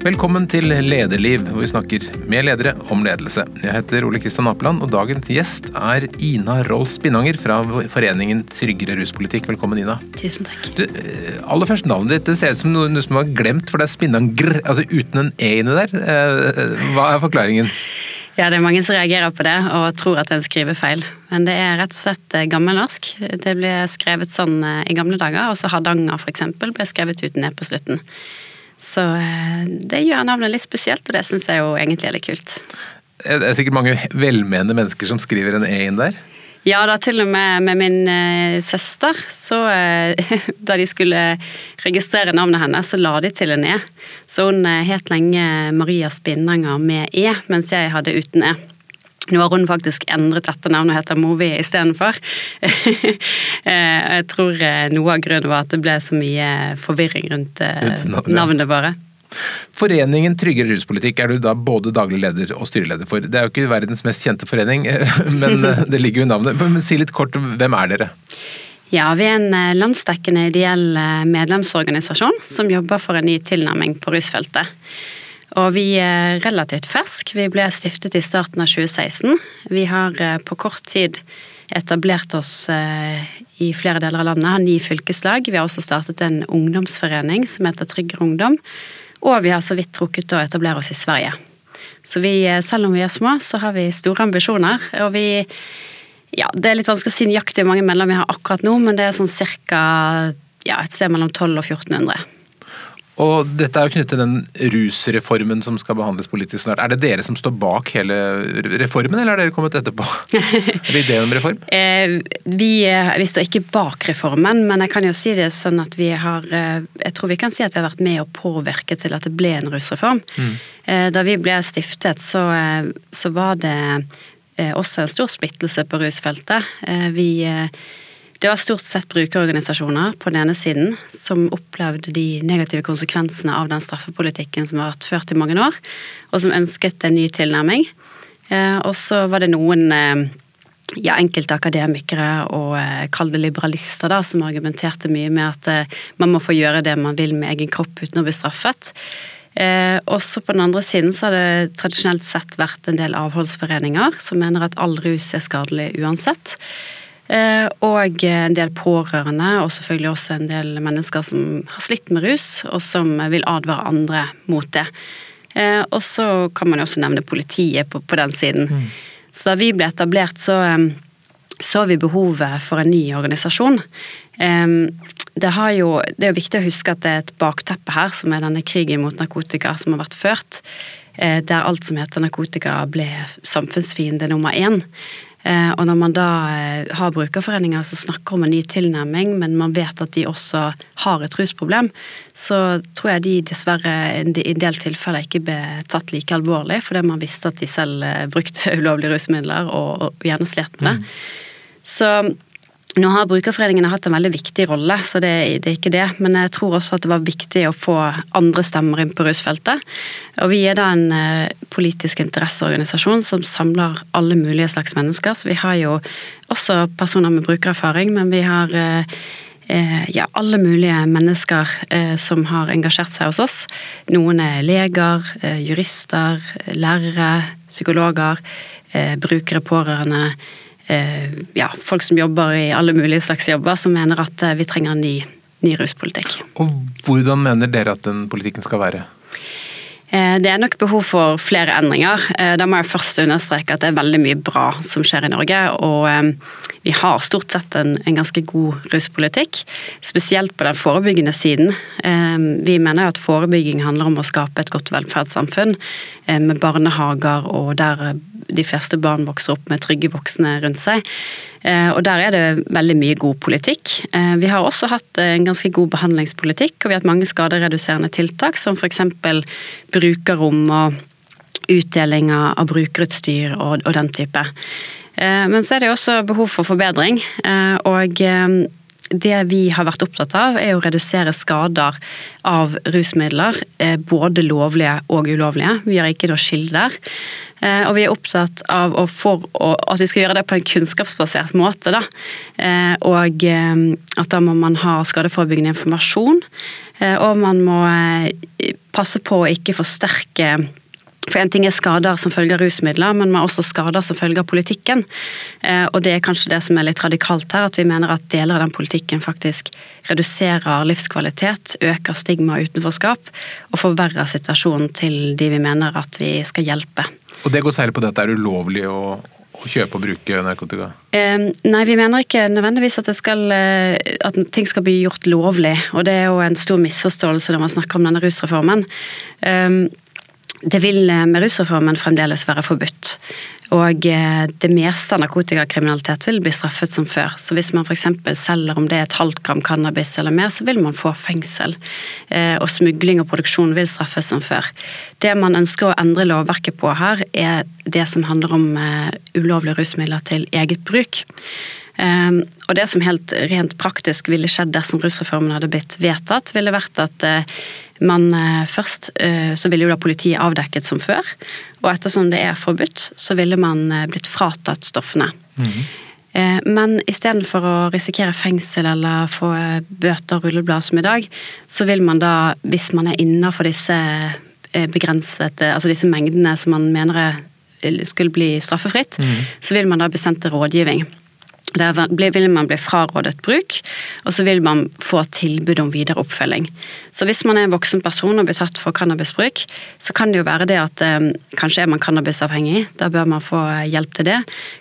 Velkommen til Lederliv, hvor vi snakker med ledere om ledelse. Jeg heter Ole Kristian Apeland, og dagens gjest er Ina Rolf Spinnanger fra foreningen Tryggere ruspolitikk. Velkommen, Ina. Tusen takk. Du, eh, aller først navnet ditt. Det ser ut som noe, noe som var glemt, for det er Spinnanger, altså uten en e inni der. Eh, hva er forklaringen? Ja, det er mange som reagerer på det og tror at det er en skrivefeil. Men det er rett og slett eh, gammelnorsk. Det ble skrevet sånn i gamle dager. og så Hardanger f.eks. ble skrevet uten e på slutten. Så eh, det gjør navnet litt spesielt, og det syns jeg jo egentlig er litt kult. Det er sikkert mange velmenende mennesker som skriver en E inn der? Ja, da til og med med min eh, søster. Så eh, da de skulle registrere navnet hennes, så la de til en E. Så hun eh, het lenge Maria Spinnanger med E, mens jeg hadde uten E. Nå har hun faktisk endret dette navnet og heter Movi istedenfor. Eh, jeg tror eh, noe av grunnen var at det ble så mye forvirring rundt eh, navnet bare. Foreningen Tryggere ruspolitikk er du da både daglig leder og styreleder for. Det er jo ikke verdens mest kjente forening, men det ligger jo i navnet. Men si litt kort, hvem er dere? Ja, Vi er en landsdekkende ideell medlemsorganisasjon som jobber for en ny tilnærming på rusfeltet. Og vi er relativt fersk. Vi ble stiftet i starten av 2016. Vi har eh, på kort tid etablert oss eh, i flere deler av landet, har ni fylkeslag. Vi har også startet en ungdomsforening som heter Tryggere ungdom. Og vi har så vidt rukket å etablere oss i Sverige. Så vi, eh, selv om vi er små, så har vi store ambisjoner. Og vi Ja, det er litt vanskelig å si nøyaktig hvor mange medlemmer vi har akkurat nå, men det er sånn cirka ja, et sted mellom 1200 og 1400. Og dette er jo knyttet til den rusreformen som skal behandles politisk snart. Er det dere som står bak hele reformen, eller har dere kommet etterpå? er det ideen om reform? Eh, vi, eh, vi, står ikke bak reformen, men jeg kan jo si det sånn at vi har eh, Jeg tror vi kan si at vi har vært med å påvirke til at det ble en rusreform. Mm. Da vi ble stiftet, så, så var det også en stor splittelse på rusfeltet. Vi det var stort sett brukerorganisasjoner på den ene siden som opplevde de negative konsekvensene av den straffepolitikken som har vært ført i mange år, og som ønsket en ny tilnærming. Eh, og så var det noen eh, ja, enkelte akademikere og eh, kall det liberalister da, som argumenterte mye med at man må få gjøre det man vil med egen kropp uten å bli straffet. Eh, også på den andre siden så har det tradisjonelt sett vært en del avholdsforeninger som mener at all rus er skadelig uansett. Eh, og en del pårørende, og selvfølgelig også en del mennesker som har slitt med rus, og som vil advare andre mot det. Eh, og så kan man jo også nevne politiet på, på den siden. Mm. Så da vi ble etablert, så eh, så vi behovet for en ny organisasjon. Det, jo, det er jo viktig å huske at det er et bakteppe her, som er denne krigen mot narkotika som har vært ført. Der alt som heter narkotika ble samfunnsfiende nummer én. Eh, og når man da eh, har brukerforeninger som snakker om en ny tilnærming, men man vet at de også har et rusproblem, så tror jeg de dessverre i en del tilfeller ikke ble tatt like alvorlig, fordi man visste at de selv eh, brukte ulovlige rusmidler og, gjerne slet med det. Mm. Så nå har brukerforeningene hatt en veldig viktig rolle, så det, det, er ikke det. Men jeg tror også at det var viktig å få andre stemmer inn på rusfeltet. Og vi er da en eh, politisk interesseorganisasjon som samler alle mulige slags mennesker. Så vi har jo også personer med brukererfaring, men vi har eh, eh ja, alle mulige mennesker som har engasjert seg hos oss. Noen er leger, jurister, lærere, psykologer, brukere, pårørende ja, folk som jobber i alle mulige slags jobber, som mener at eh, vi trenger en ny, ny ruspolitikk. Og Hvordan mener dere at den politikken skal være? Eh, det er nok behov for flere endringer. Da må jeg først understreke at det er veldig mye bra som skjer i Norge. Og vi har stort sett en, en ganske god ruspolitikk, spesielt på den forebyggende siden. Vi mener at forebygging handler om å skape et godt velferdssamfunn med barnehager og der de fleste barn vokser opp med trygge voksne rundt seg. Eh, og der er det veldig mye god politikk. Eh, vi har også hatt en ganske god behandlingspolitikk, og vi har hatt mange skadereduserende tiltak, som f.eks. brukerrom og utdeling av brukerutstyr og, og den type. Eh, men så er det også behov for forbedring. Og det vi har vært opptatt av, er å redusere skader av rusmidler. Eh, både lovlige og ulovlige. Vi har ikke noe skille der. Eh, og vi er opptatt av å for, at vi skal gjøre det på en kunnskapsbasert måte. Da. Og at da må man ha skadeforebyggende informasjon. Og man må passe på å ikke forsterke for En ting er skader som følge av rusmidler, men vi har også skader som følge av politikken. Eh, og Det er kanskje det som er litt radikalt her, at vi mener at deler av den politikken faktisk reduserer livskvalitet, øker stigma og utenforskap, og forverrer situasjonen til de vi mener at vi skal hjelpe. Og Det går særlig på det at det er ulovlig å, å kjøpe og bruke narkotika? Eh, nei, vi mener ikke nødvendigvis at, skal, eh, at, ting skal bli gjort lovlig. Og det er jo en stor misforståelse når man snakker om denne rusreformen. Eh, det vil eh, med rusreformen fremdeles være forbudt. Og eh, det meste av narkotikakriminalitet vil bli straffet som før. Så hvis man f.eks. selger om det er et halvt gram cannabis eller mer, så vil man få fengsel. Eh, og smugling og produksjon vil straffes som før. Det man ønsker å endre lovverket på her, er det som handler om ulovlige rusmidler til eget bruk. Og det som helt rent praktisk ville skjedd dersom rusreformen hadde blitt vedtatt, ville vært at men eh, først eh, så ville jo da politiet avdekket som før, og ettersom det er forbudt, så ville man eh, blitt fratatt stoffene. Mm. Men istedenfor å risikere fengsel eller få bøter og rulleblad som i dag, så vil man da, hvis man er innafor disse begrensede, altså disse mengdene som man mener skulle bli straffefritt, mm. så vil man da bli sendt til rådgivning. Der vil man bli frarådet bruk, og så vil man få tilbud om videre oppfølging. Så hvis man er en voksen person og blir tatt for cannabisbruk, så kan det jo være det at eh, kanskje er man cannabisavhengig, da bør man få hjelp til det.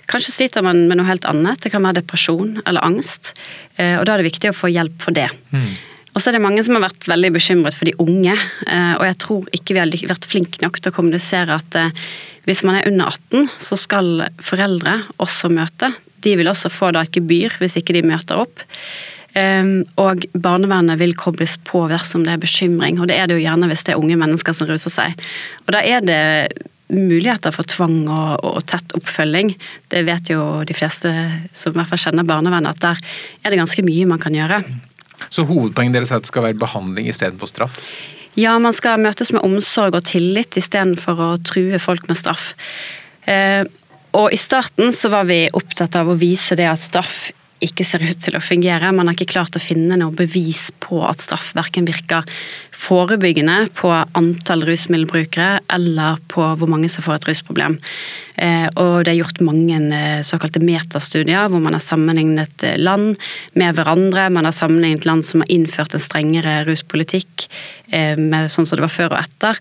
Kanskje sliter man med noe helt annet, det kan være depresjon eller angst, eh, og da er det viktig å få hjelp for det. Mm. Og så er det mange som har vært veldig bekymret for de unge, eh, og jeg tror ikke vi har vært flinke nok til å kommunisere at eh, hvis man er under 18, så skal foreldre også møte de vil også få da et gebyr hvis ikke de møter opp. Ehm, og barnevernet vil kobles på dersom det er bekymring, og det er det jo gjerne hvis det er unge mennesker som ruser seg. Og da er det muligheter for tvang og, og, tett oppfølging. Det vet jo de fleste som i hvert fall kjenner barnevernet, at der er det ganske mye man kan gjøre. Så hovedpoenget deres er at det skal være behandling istedenfor straff? Ja, man skal møtes med omsorg og tillit istedenfor å true folk med straff. Eh, og i starten så var vi opptatt av å vise det at straff ikke ser ut til å fungere. Man har ikke klart å finne noe bevis på at straff verken virker forebyggende på antall rusmiddelbrukere eller på hvor mange som får et rusproblem. Eh, og det er gjort mange eh, såkalte metastudier hvor man har sammenlignet eh, land med hverandre. Man har sammenlignet land som har innført en strengere ruspolitikk med sånn som det var før og etter.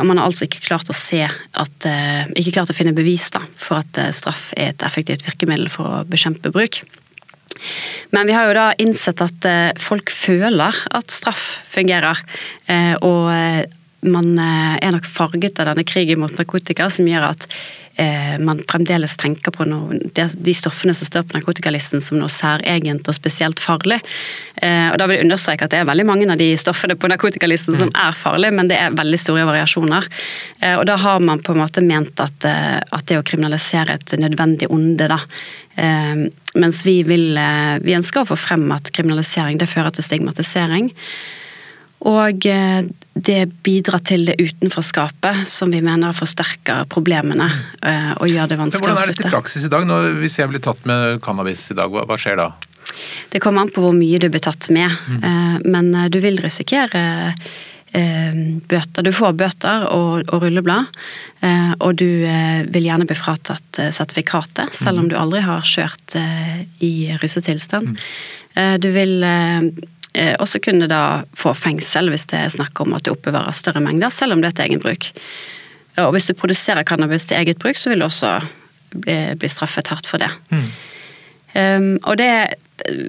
Og man har altså ikke klart å se at Ikke klart å finne bevis da, for at straff er et effektivt virkemiddel for å bekjempe bruk. Men vi har jo da innsett at eh, folk føler at straff fungerer. Eh, og eh, man er nok farget av denne krigen mot narkotika som gjør at man fremdeles tenker på noe, de stoffene som står på narkotikalisten som noe særegent og spesielt farlig. Og da vil jeg understreke at det er veldig mange av de stoffene på narkotikalisten som er farlige, men det er veldig store variasjoner. Og da har man på en måte ment at, at det å kriminalisere et nødvendig onde, da, mens vi, vil, eh, vi ønsker å få frem at kriminalisering det fører til stigmatisering. Og eh, det bidrar til det utenforskapet som vi mener forsterker problemene eh, og gjør det vanskelig å slutte. Hvordan er dette i praksis i dag, når, hvis jeg blir tatt med cannabis i dag, hva, hva skjer da? Det kommer an på hvor mye du blir tatt med, mm. men du vil risikere Eh, bøter. Du får bøter og, og rulleblad, eh, og du eh, vil gjerne bli fratatt sertifikatet, selv om mhm. du aldri har kjørt i russetilstand. Mhm. Du vil også kunne da få fengsel hvis det er snakk om at du oppbevarer større mengder, selv om det er til egen bruk. Og hvis du produserer cannabis til eget bruk, så vil du også bli, bli straffet hardt for det. Mm. Um, og det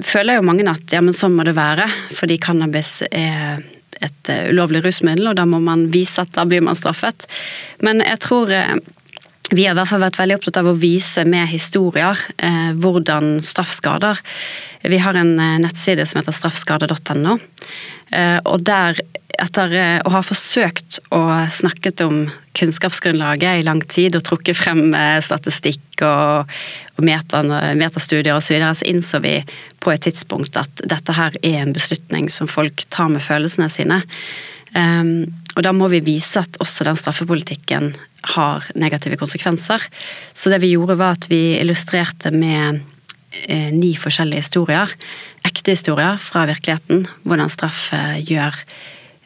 føler jo mange at ja, men sånn må det være, fordi cannabis er et eh, ulovlig rusmiddel, og da må man vise at da blir man straffet. Men jeg tror eh, vi har i hvert fall vært veldig opptatt av å vise med historier eh, hvordan straffskader. Vi har en eh, nettside som heter straffskade.no. Eh, og der etter eh, å ha forsøkt å snakke om kunnskapsgrunnlaget i lang tid og trukket frem eh, statistikk og, og metastudier osv., så, videre, så innså vi på et tidspunkt at dette her er en beslutning som folk tar med følelsene sine. Um, og da må vi vise at også den straffepolitikken har negative konsekvenser. Så det vi gjorde var at vi illustrerte med eh, ni forskjellige historier, ekte historier fra virkeligheten, hvordan straff eh, gjør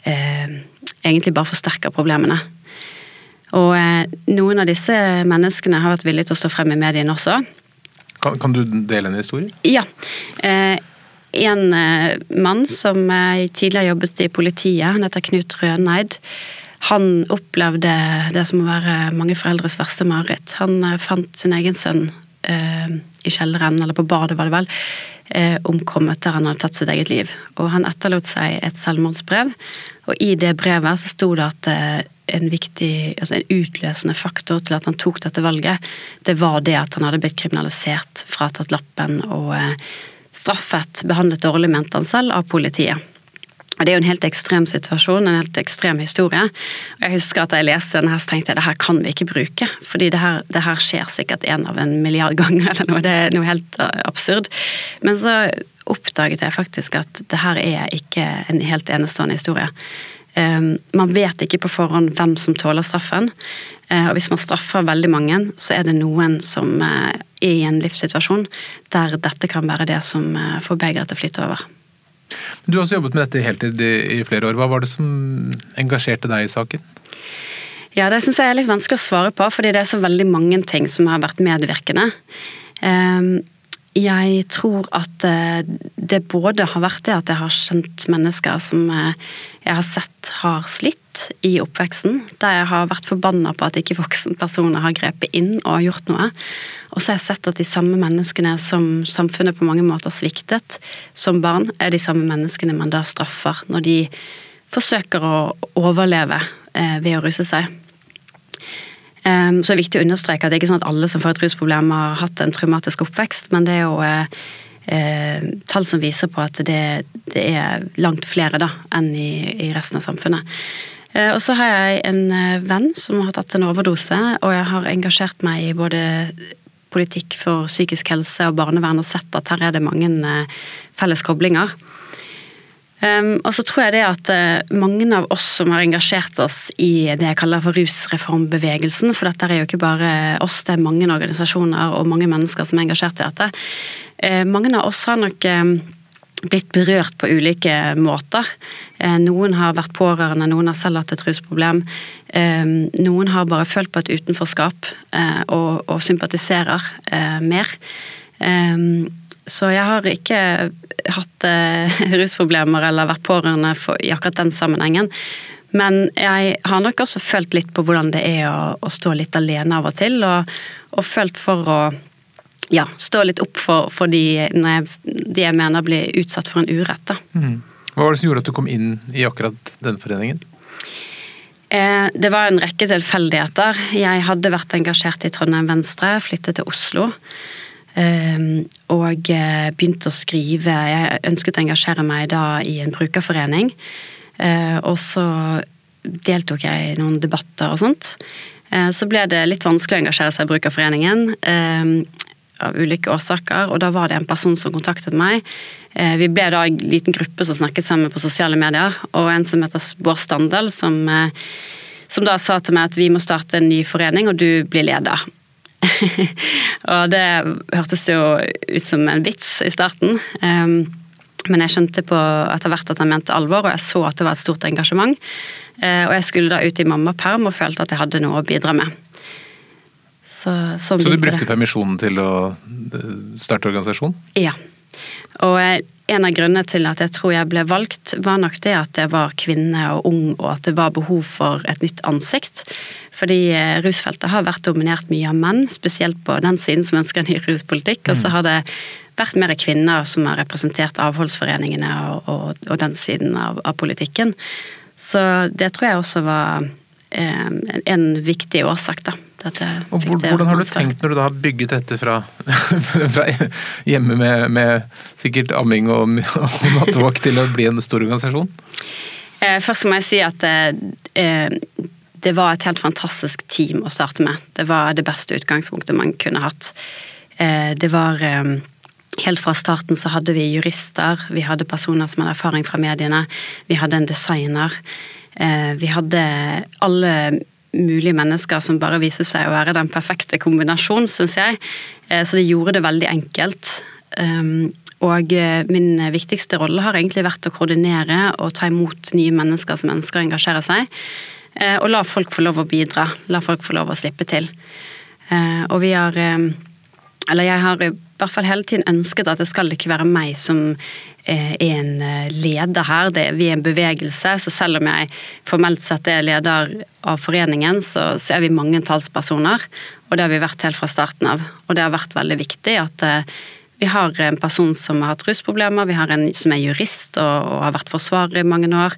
eh, Egentlig bare forsterker problemene. Og eh, noen av disse menneskene har vært villige til å stå frem i mediene også. Kan, kan du dele en historie? Ja. Eh, en eh, mann som tidligere jobbet i politiet, han heter Knut Røneid. Han opplevde det som å være mange foreldres verste mareritt. Han fant sin egen sønn eh, i kjelleren, eller på badet var det vel, eh, omkommet der han hadde tatt sitt eget liv. Og han etterlot seg et selvmordsbrev, og i det brevet så sto det at eh, en viktig, altså en utløsende faktor til at han tok dette valget, det var det at han hadde blitt kriminalisert, fratatt lappen og eh, straffet, behandlet dårlig, mente han selv, av politiet. Det er jo en helt ekstrem situasjon, en helt ekstrem historie. Og Jeg husker at jeg leste denne, her, så tenkte jeg det her kan vi ikke bruke. Fordi det her, det her skjer sikkert en av en milliard ganger eller noe. Det er noe helt uh, absurd. Men så oppdaget jeg faktisk at det her er ikke en helt enestående historie. Um, man vet ikke på forhånd hvem som tåler straffen. Uh, og hvis man straffer veldig mange, så er det noen som uh, er i en livssituasjon der dette kan være det som får begeret til å flyte over. Du har også jobbet med dette heltid i flere år. Hva var det som engasjerte deg i saken? Ja, Det syns jeg er litt vanskelig å svare på, fordi det er så veldig mange ting som har vært medvirkende. Ehm, jeg tror at eh, det både har vært det at jeg har kjent mennesker som eh, jeg har sett har slitt i oppveksten, der jeg har vært forbanna på at ikke voksenpersoner har grepet inn og gjort noe. Og så har jeg sett at de samme menneskene som samfunnet på mange måter sviktet som barn, er de samme menneskene man da straffer når de forsøker å overleve eh, ved å ruse seg. Ehm, så det er viktig å understreke at det er ikke sånn at alle som får et rusproblem har hatt en traumatisk oppvekst, men det er jo uh, uh, tall som viser på at det, det er langt flere da, enn i, i, resten av samfunnet. Eh, og så har jeg en venn som har tatt en overdose, og jeg har engasjert meg i både politikk for psykisk helse og barnevern og sett at her er det mange felles koblinger. Um, og så tror jeg det at uh, mange av oss som har engasjert oss i det jeg kaller for rusreformbevegelsen, for dette er jo ikke bare oss, det er mange organisasjoner og mange mennesker som er engasjert i dette. Uh, mange av oss har nok um, blitt berørt på ulike måter. Uh, noen har vært pårørende, noen har selv hatt et rusproblem. Noen har bare følt på et utenforskap og, og sympatiserer mer. Så jeg har ikke hatt eh, rusproblemer eller vært pårørende for, i akkurat den sammenhengen. Men jeg har nok også følt litt på hvordan det er å, å stå litt alene av og til. Og, og følt for å ja, stå litt opp for, for de, jeg, de, jeg, mener blir utsatt for en urett. Mm. Hva var det som gjorde at du kom inn i akkurat den foreningen? Eh, det var en rekke tilfeldigheter. Jeg hadde vært engasjert i Trondheim Venstre, flyttet til Oslo. Ehm, og eh, begynte å skrive Jeg ønsket å engasjere meg da i en brukerforening. Eh, og så deltok jeg i noen debatter og sånt. Eh, så ble det litt vanskelig å engasjere seg i Brukerforeningen ehm, av ulike årsaker, og da var det en person som kontaktet meg. Vi ble da en liten gruppe som snakket sammen på sosiale medier, og en som heter Bård Standel, som, som da sa til meg at vi må starte en ny forening, og du blir leder. og det hørtes jo ut som en vits i starten. Um, men jeg skjønte på etter hvert at han mente alvor, og jeg så at det var et stort engasjement. Uh, og jeg skulle da ut i mammaperm og følte at jeg hadde noe å bidra med. Så, så du brukte det. permisjonen til å eh, starte organisasjon? Ja. Og en av grunnene til at jeg tror jeg ble valgt, var nok det at jeg var kvinne og ung, og at det var behov for et nytt ansikt. Fordi eh, rusfeltet har vært dominert mye av menn, spesielt på den siden som ønsker en ny ruspolitikk. Og så har det vært mer kvinner som har representert avholdsforeningene og, og, og den siden av, av, politikken. Så det tror jeg også var eh, en viktig årsak, da. Og hvordan har du tenkt når du da har bygget dette fra, fra hjemme med, med, sikkert amming og, og nattevåk til å bli en stor organisasjon? Eh, først må jeg si at eh, det var et helt fantastisk team å starte med. Det var det beste utgangspunktet man kunne hatt. Eh, det var eh, Helt fra starten så hadde vi jurister, vi hadde personer som hadde erfaring fra mediene, vi hadde en designer. Eh, vi hadde alle mulige mennesker som bare viser seg å være den perfekte kombinasjonen, syns jeg. Så det gjorde det veldig enkelt. Og min viktigste rolle har egentlig vært å koordinere og ta imot nye mennesker som ønsker å engasjere seg. Og la folk få lov å bidra. La folk få lov å slippe til. Og vi har eller jeg har hvert fall hele tiden ønsket at det skal ikke være meg som eh, er en eh, leder her. Det, vi er en bevegelse, så selv om jeg formelt sett er leder av foreningen, så, så er vi mange talspersoner. Og det har vi vært helt fra starten av. Og det har vært veldig viktig at eh, vi har en person som har hatt rusproblemer, vi har en som er jurist og, og har vært forsvarer i mange år.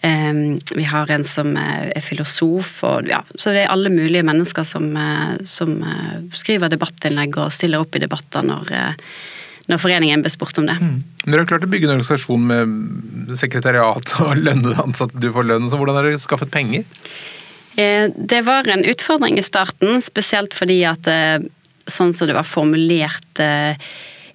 Vi har en som er filosof, og ja, så det er alle mulige mennesker som, eh, som eh, skriver debattinnlegg og stiller opp i debatter når, eh, når foreningen blir spurt om det. Mm. Dere har klart å bygge en organisasjon med sekretariat og lønnede ansatte, du får lønn. Så hvordan har dere skaffet penger? Det var en utfordring i starten, spesielt fordi at sånn som det var formulert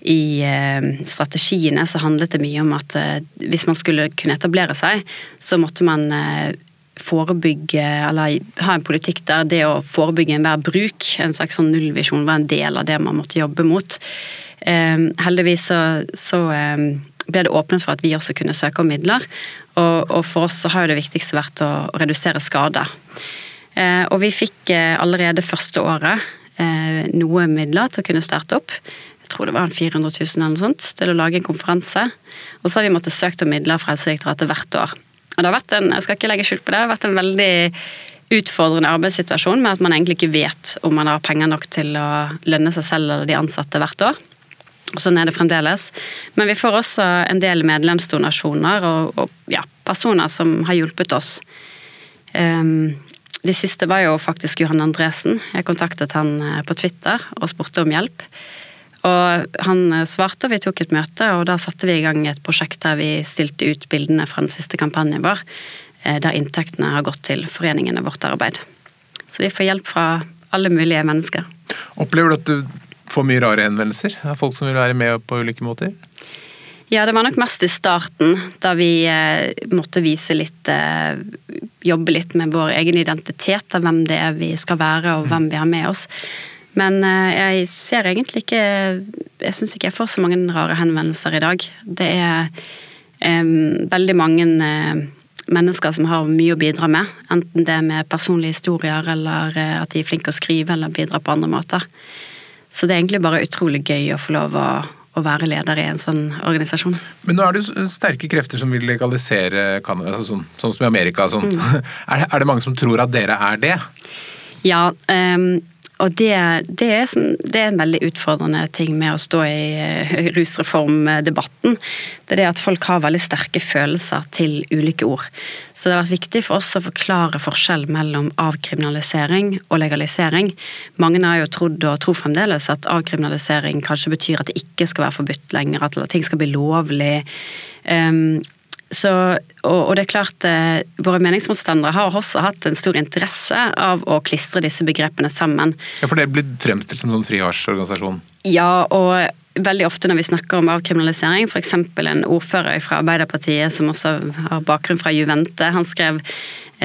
i eh, strategiene så handlet det mye om at eh, hvis man skulle kunne etablere seg, så måtte man eh, forebygge, eller ha en politikk der det å forebygge enhver bruk, en slags sånn nullvisjon, var en del av det man måtte jobbe mot. Heldigvis så, så ble det åpnet for at vi også kunne søke om midler. Og, og for oss så har jo det viktigste vært å redusere skader. Og vi fikk allerede første året noe midler til å kunne starte opp jeg tror det var 400 000 eller noe sånt, til å lage en konferanse. Og så har vi måttet søkt om midler fra Helsedirektoratet hvert år. Og det har vært en, jeg skal ikke legge skjul på det, det har vært en veldig utfordrende arbeidssituasjon med at man egentlig ikke vet om man har penger nok til å lønne seg selv eller de ansatte hvert år. Sånn er det fremdeles. Men vi får også en del medlemsdonasjoner og, og ja, personer som har hjulpet oss. Um, de siste var jo faktisk Johan Andresen. Jeg kontaktet han eh, på Twitter og spurte om hjelp. Og han eh, svarte, og vi tok et møte, og da satte vi i gang et prosjekt der vi stilte ut bildene fra den siste kampanjen vår, eh, der inntektene har gått til foreningene vårt arbeid. Så vi får hjelp fra alle mulige mennesker. Opplever du at du får mye rare henvendelser av folk som vil være med på ulike måter? Ja, det var nok mest i starten, da vi eh, måtte vise litt Jobbe litt med vår egen identitet av hvem det er vi skal være og hvem vi har med oss. Men eh, jeg ser egentlig ikke Jeg syns ikke jeg får så mange rare henvendelser i dag. Det er um, veldig mange uh, mennesker som har mye å bidra med. Enten det er med personlige historier, eller uh, at de er flinke å skrive, eller bidra på andre måter. Så det er egentlig bare utrolig gøy å få lov å, å være leder i en sånn organisasjon. Men nå er det sterke krefter som vil legalisere Canada, altså sånn, sånn, som i Amerika. Sånn. Mm. er, det, er, det, mange som tror at dere er det? Ja. Um, og det, det, er, det, er, en veldig utfordrende ting med å stå i eh, rusreformdebatten. Det er det at folk har veldig sterke følelser til ulike ord. Så det har vært viktig for oss å forklare forskjell mellom avkriminalisering og legalisering. Mange har jo trodd og tror fremdeles at avkriminalisering kanskje betyr at det ikke skal være forbudt lenger, at ting skal bli lovlig. Um, så, og, og, det er klart, eh, Våre meningsmotstandere har også hatt en stor interesse av å klistre disse begrepene sammen. Ja, For det er blitt fremstilt som en frihardsorganisasjon. Ja, og veldig ofte når vi snakker om avkriminalisering, f.eks. en ordfører fra Arbeiderpartiet som også har bakgrunn fra Juvente, han skrev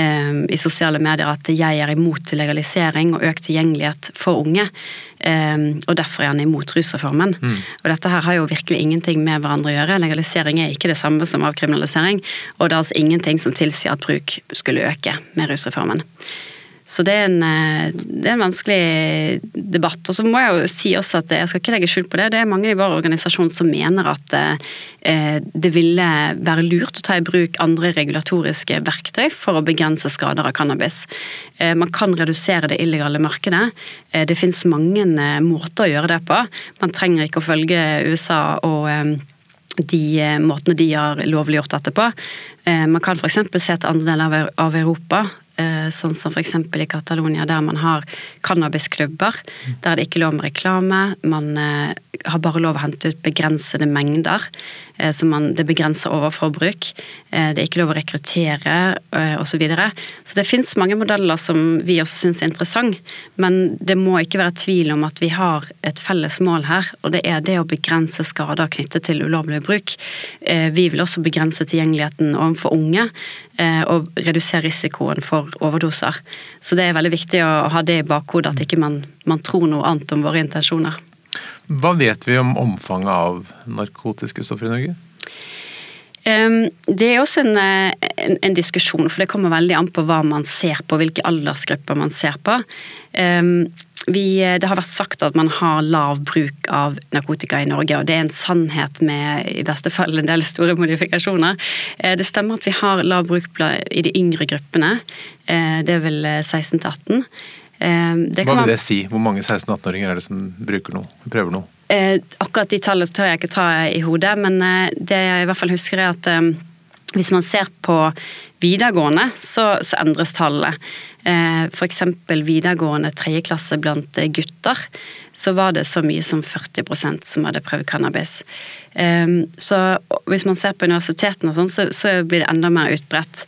i sosiale medier at jeg er imot legalisering og økt tilgjengelighet for unge. Eh, og derfor er han imot rusreformen. Mm. Og dette her har jo virkelig ingenting med hverandre å gjøre. Legalisering er ikke det samme som avkriminalisering, og det er altså ingenting som tilsier at bruk skulle øke med rusreformen. Så det er, en, eh, det er en vanskelig debatt. Og så må jeg jo si også at jeg skal ikke legge skjul på det, det er mange i vår organisasjon som mener at eh, det ville være lurt å ta i bruk andre regulatoriske verktøy for å begrense skader av cannabis. Eh, man kan redusere det illegale markedet. Det finnes mange måter å gjøre det på. Man trenger ikke å følge USA og de måtene de har lovliggjort dette på. Man kan f.eks. se til andre deler av Europa sånn som f.eks. i Catalonia, der man har cannabisklubber. Der det ikke er lov med reklame. Man har bare lov å hente ut begrensede mengder. Så man, det begrenser overforbruk. Det er ikke lov å rekruttere osv. Så, videre. så det fins mange modeller som vi også syns er interessant, men det må ikke være tvil om at vi har et felles mål her, og det er det å begrense skader knyttet til ulovlig bruk. Vi vil også begrense tilgjengeligheten overfor unge eh, og redusere risikoen for overdoser. Så det er veldig viktig å ha det i bakhodet, at ikke man, man tror noe annet om våre intensjoner. Hva vet vi om omfanget av narkotiske stoffer i Norge? Det er også en, eh, en, en, diskusjon, for det kommer veldig an på hva man ser på, hvilke aldersgrupper man ser på vi, det har vært sagt at man har lav bruk av narkotika i Norge, og det er en sannhet med i beste fall en del store modifikasjoner. Eh, det stemmer at vi har lav bruk i de yngre gruppene. Eh, det er vel 16 18. Hva vil det si? Hvor mange 16-18-åringer er det som bruker noe? Prøver noe? Akkurat de tallene tør jeg ikke ta i hodet, men det jeg i hvert fall husker er at hvis man ser på videregående, så, så endres tallene. Eh, F.eks. videregående tredjeklasse blant gutter, så var det så mye som 40% som hadde prøvd cannabis. Ehm, så hvis man ser på universitetene, sånn, så, blir det enda mer utbredt.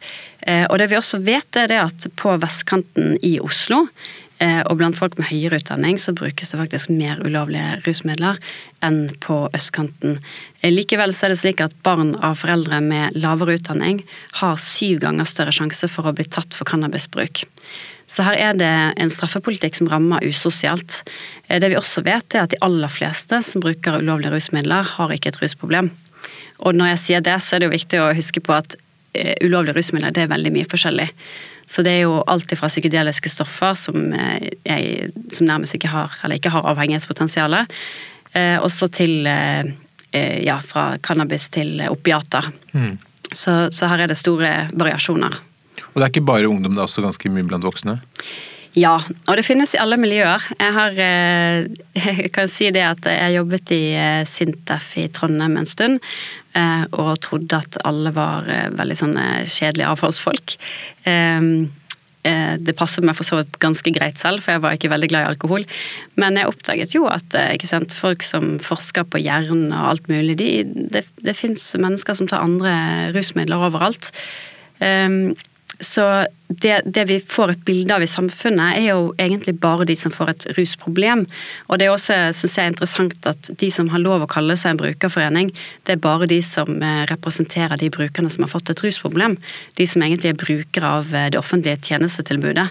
Eh, og det vi også vet, er at på vestkanten i Oslo Eh, og blant folk med høyere utdanning så brukes det faktisk mer ulovlige rusmidler enn på østkanten. Eh, likevel så er det slik at barn av foreldre med lavere utdanning har syv ganger større sjanse for å bli tatt for cannabisbruk. Så her er det en straffepolitikk som rammer usosialt. Eh, det vi også vet, er at de aller fleste som bruker ulovlige rusmidler, har ikke et rusproblem. Og når jeg sier det, så er det jo viktig å huske på at ulovlige rusmidler det er veldig mye forskjellig. Så det er jo alt fra psykedeliske stoffer som, eh, jeg, som nærmest ikke har, eller ikke har avhengighetspotensial, eh, også til eh, eh, ja, fra cannabis til opiater. Mm. Så, så, her er det store variasjoner. Og det er ikke bare ungdom, det er også ganske mye blant voksne? Ja, og det finnes i alle miljøer. Jeg har eh, jeg kan si det at jeg jobbet i Sintef i Trondheim en stund. Eh, og trodde at alle var eh, veldig sånne kjedelige avholdsfolk. Ehm, eh, det passet meg for så vidt ganske greit selv, for jeg var ikke veldig glad i alkohol. Men jeg oppdaget jo at sant, folk som forsker på hjernen og alt mulig, de, det, det fins mennesker som tar andre rusmidler overalt. Ehm, så det, det, vi får et bilde av i samfunnet, er jo egentlig bare de som får et rusproblem. Og det er også, synes jeg, interessant at de som har lov å kalle seg en brukerforening, det er bare de som eh, representerer de brukerne som har fått et rusproblem. De som egentlig er brukere av eh, det offentlige tjenestetilbudet.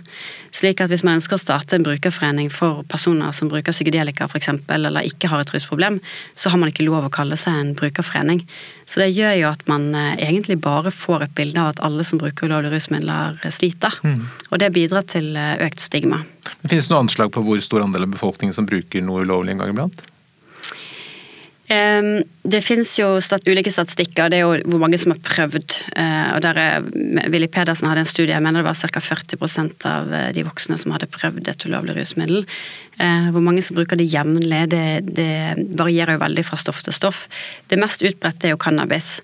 Slik at hvis man ønsker å starte en brukerforening for personer som bruker psykedelika f.eks., eller ikke har et rusproblem, så har man ikke lov å kalle seg en brukerforening. Så det gjør jo at man eh, egentlig bare får et bilde av at alle som bruker ulovlige rusmidler, sliter lite. Mm. Og det bidrar til eh, økt stigma. Men finnes det noe anslag på hvor stor andel av befolkningen som bruker noe ulovlig en gang iblant? Det finnes jo ulike statistikker, det er jo hvor mange som har prøvd. Eh, og der er, Willy Pedersen hadde en studie, jeg mener det var ca. 40 av eh, de voksne som hadde prøvd et ulovlig rusmiddel. Hvor mange som bruker det jevnlig, det, det, varierer jo veldig fra stoff til stoff. Det mest utbredte er jo cannabis.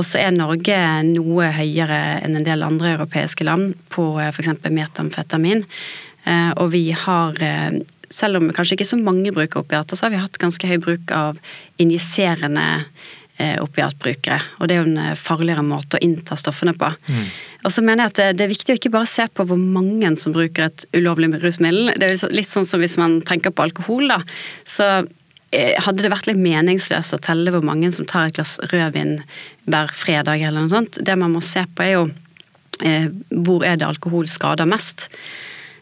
Og så er Norge noe høyere enn en del andre europeiske land på f.eks. metamfetamin. Og vi har selv om kanskje ikke så mange bruker opiater, så har vi hatt ganske høy bruk av injiserende eh, opiatbrukere. Og det er jo en eh, farligere måte å innta stoffene på. Mm. Og så mener jeg at det, det, er viktig å ikke bare se på hvor mange som bruker et ulovlig rusmiddel. Det er litt sånn som hvis man tenker på alkohol, da. Så eh, hadde det vært litt meningsløst å telle hvor mange som tar et glass rødvin hver fredag eller noe sånt. Det man må se på er jo hvor er det alkohol skader mest.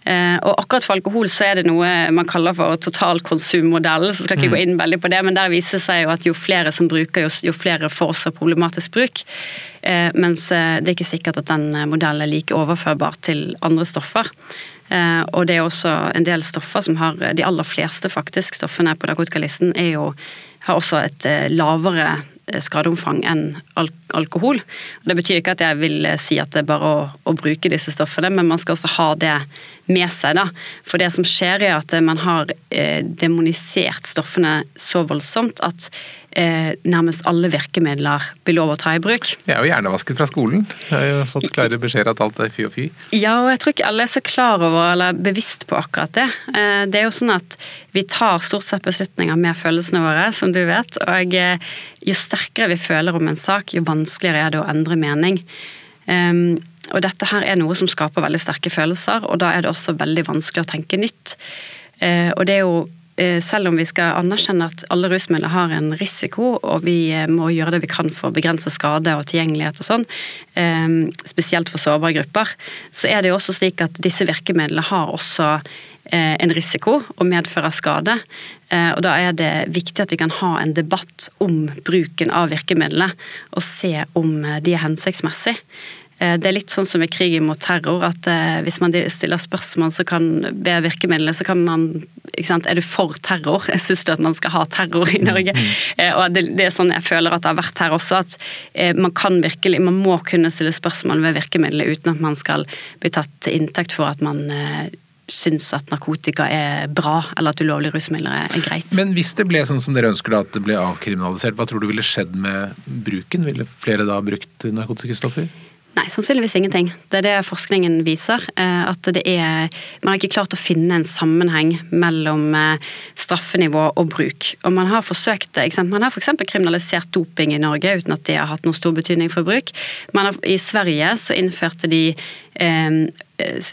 Eh, og akkurat for alkohol så er det noe man kaller for totalkonsummodell, så skal ikke mm. gå inn veldig på det, men der viser seg jo at jo flere som bruker, jo, flere får også problematisk bruk. Eh, mens eh, det er ikke sikkert at den modellen er like overførbar til andre stoffer. Og det er også en del stoffer som har De aller fleste faktisk stoffene på narkotikalisten er jo, har også et lavere skadeomfang enn alkohol. Det betyr ikke at jeg vil eh, si at det er bare å, å, bruke disse stoffene, men man skal også ha det med seg. da. For det som skjer er at man har eh, demonisert stoffene så voldsomt at eh, nærmest alle virkemidler blir lov å ta i bruk. Jeg er jo hjernevasket fra skolen. Jeg har jo fått klare beskjeder at alt er fy og fy. Ja, og jeg tror ikke alle er så klar over eller bevisst på akkurat det. Eh, det er jo sånn at vi tar stort sett beslutninger med følelsene våre, som du vet. Og eh, jo sterkere vi føler om en sak, jo vanskeligere er det å endre mening. Um, og dette her er noe som skaper veldig sterke følelser, og da er det også veldig vanskelig å tenke nytt. Uh, og det er jo Eh, selv om vi skal anerkjenne at alle rusmidler har en risiko, og vi eh, må gjøre det vi kan for å begrense skade og tilgjengelighet og sånn, eh, spesielt for sårbare grupper, så er det jo også slik at disse virkemidlene har også en risiko og medfører skade. Og Da er det viktig at vi kan ha en debatt om bruken av virkemidlene, og se om de er hensiktsmessige. Eh, det er litt sånn som i krigen mot terror, at eh, hvis man stiller spørsmål så kan, ved virkemidlene, så kan man ikke sant, Er du for terror? Jeg Syns du at man skal ha terror i Norge? Mm. Eh, og det, det, er sånn jeg føler at det har vært her også, at man kan virkelig Man må kunne stille spørsmål ved virkemidlene uten at man skal bli tatt til inntekt for at man syns at narkotika er bra, eller at ulovlige rusmidler er greit. Men hvis det ble sånn som dere ønsker da, at det ble avkriminalisert, hva tror du ville skjedd med bruken? Ville flere da brukt narkotikastoffer? Nei, sannsynligvis ingenting. Det er det forskningen viser. Eh, at det er Man har ikke klart å finne en sammenheng mellom eh, straffenivå og bruk. Og man har forsøkt det. Man har f.eks. kriminalisert doping i Norge uten at det har hatt noen stor betydning for bruk. Har, I Sverige så innførte de eh,